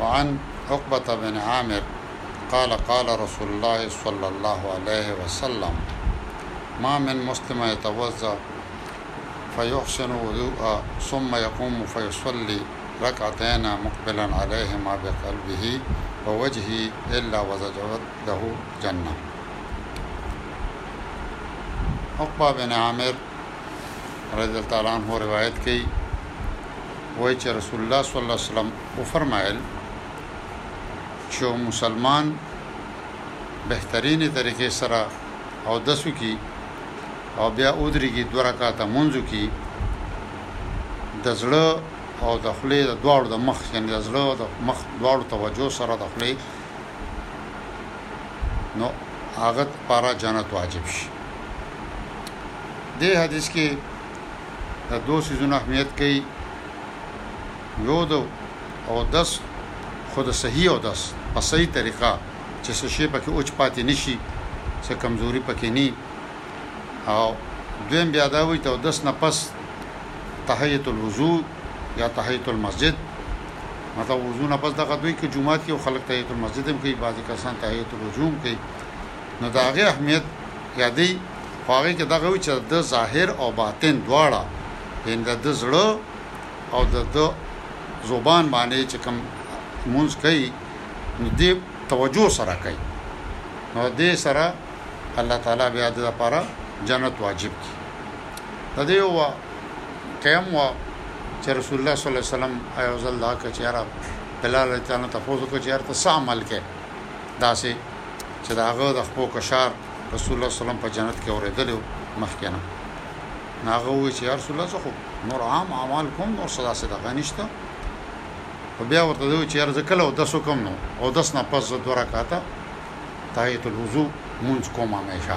وعن عقبة بن عامر قال قال رسول الله صلى الله عليه وسلم ما من مسلم يتوضا فيحسن وضوء ثم يقوم فيصلي ركعتين مقبلا عليهما بقلبه ووجهه إلا وزجرته جنة عقبة بن عامر رضی الله تعالی عنہ روایت کوي وای چې رسول الله صلی الله علیه وسلم او فرمایل چې مسلمان بهترینې طریقې سره او دسو کی او بیا اودریږي دوه رکعاته منځو کی د زړه او د خلې د دواړو د مخ یعنی د زړه او د مخ دواړو توجه سره د خلې نو هغه لپاره جنت واجب شي دې حدیث کې د دوه سيزونو اهمیت کوي یو د او دس خود صحیح او دس په صحیح طریقه چې څه شي پکې اوچ پاتې نشي څه کمزوري پکې ني او دویم بیا دا وي ته دس نه پس تحیت الوضو یا تحیت المسجد مطلب وضو نه پس دغه دوی کې جمعات کې خلک تحیت المسجد هم کوي بعضی کسان تحیت الوجوم کوي نو دا غي اهمیت یادې خواږه کې دغه وی چې د ظاهر او باطن دواړه یعنی د زړه او د زبان باندې چې کوم مونږ کوي نو دې توجه سره کوي نو دې سره الله تعالی بیا د لپاره جنت واجب کی د دې یو واقعه هم وه چې رسول الله صلی الله علیه وسلم یو ځل دا کړ چې یاره بلال رضی الله عنه تاسو کو چې یاره ته څه عمل کې داسې چې دا هغه د خپل کشار رسول الله صلی الله علیه وسلم په جنت کې اورېدل مخکې نه ناغه وی چې رسول الله زه خو نور عام اعمال کوم نور صدا صدا غنښت او بیا ورته دوی چې ارزه کله او داسو کوم نو او داس نه پس دوه رکعاته تایت الوضو مونږ کوم همیشه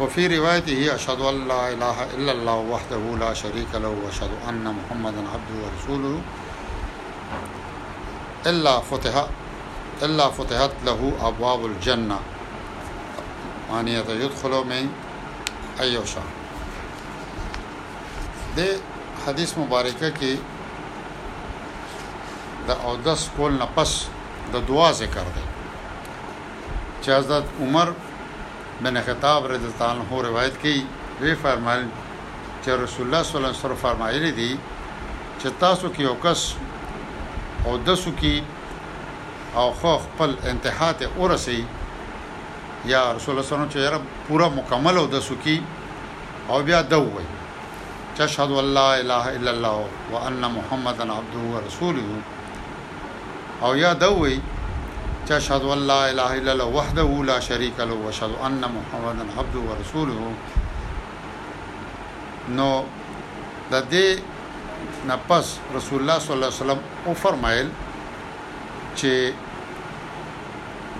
وفي روايته اشهد ان لا اله الا الله وحده لا شريك له واشهد ان محمدا عبده ورسوله الا فتح الا فتحت له ابواب الجنه معنی ته يدخل من ايو شا د حدیث مبارکه کې د او دس کول نه پس د دعا ذکر دی چې حضرت عمر بن خطاب رضی الله عنه روایت کوي، وې فرمایل چې رسول الله صلی الله علیه وسلم فرمایلي دي چې تاسو کې یو کس اودس وکړي او خو خپل انتها ته ورسي یا رسول الله صلی الله علیه وسلم چې یاره پوره مکمل اودس وکړي او بیا دا وایي چې اشهد الله اله الا الله وان محمدن عبده ورسوله او یا دا ووایي چې اشهد ان لا اله الا الله وحده لا شریک له واشهد ان محمدا عبده ورسوله نو د دې نه پس رسول الله صلی الله علیه وسلم او فرمایل چې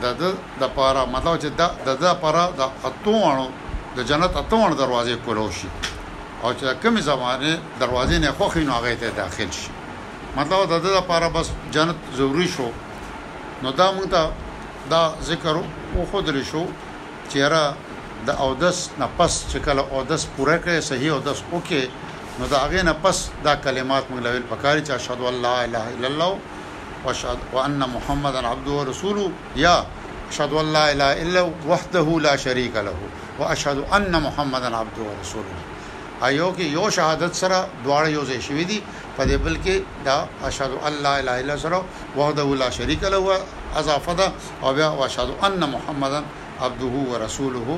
د د د پاره مطلب چې د د د پاره د اتوانو د جنت اتوان دروازې کولو شي او چې کمی زمانه دروازې نه خوخي نو هغه ته داخل شي مطلب د دې لپاره بس جنت ضروری شو نو دا موږ ته دا ذکر او خود لري شو چې را د اودس نه پس چې کله اودس پوره کړي صحیح اودس وکړي نو دا غي نه پس دا کلمات موږ لویل پکاري چې اشهد ان لا اله الا الله واشهد وان محمدا عبده ورسوله یا اشهد ان لا اله الا وحده لا شريك له واشهد ان محمدا عبده ورسوله ایو کې یو شهادت سره دواړه یو ځای شوې دي په دې بل کې دا اشهد ان لا اله الا سره وحده لا شریک له اضافه ده او بیا اشهد ان محمدن عبده ورسوله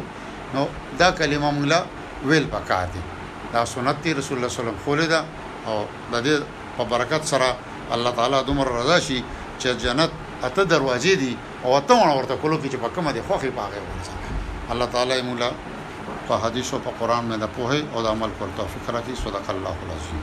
نو دا کلمه موږ لا ویل پکار دي دا سنت دی رسول الله صلی الله علیه وسلم خولې ده او د دې په برکت سره الله تعالی دومره رضا شي چې جنت اته دروازې دي او ته وړه ورته کولو کې چې په کومه دې خوښي په هغه ورځه الله تعالی مولا په حدیث او په قران باندې په هي او د عمل کول توفیق راکړي صدق الله العظیم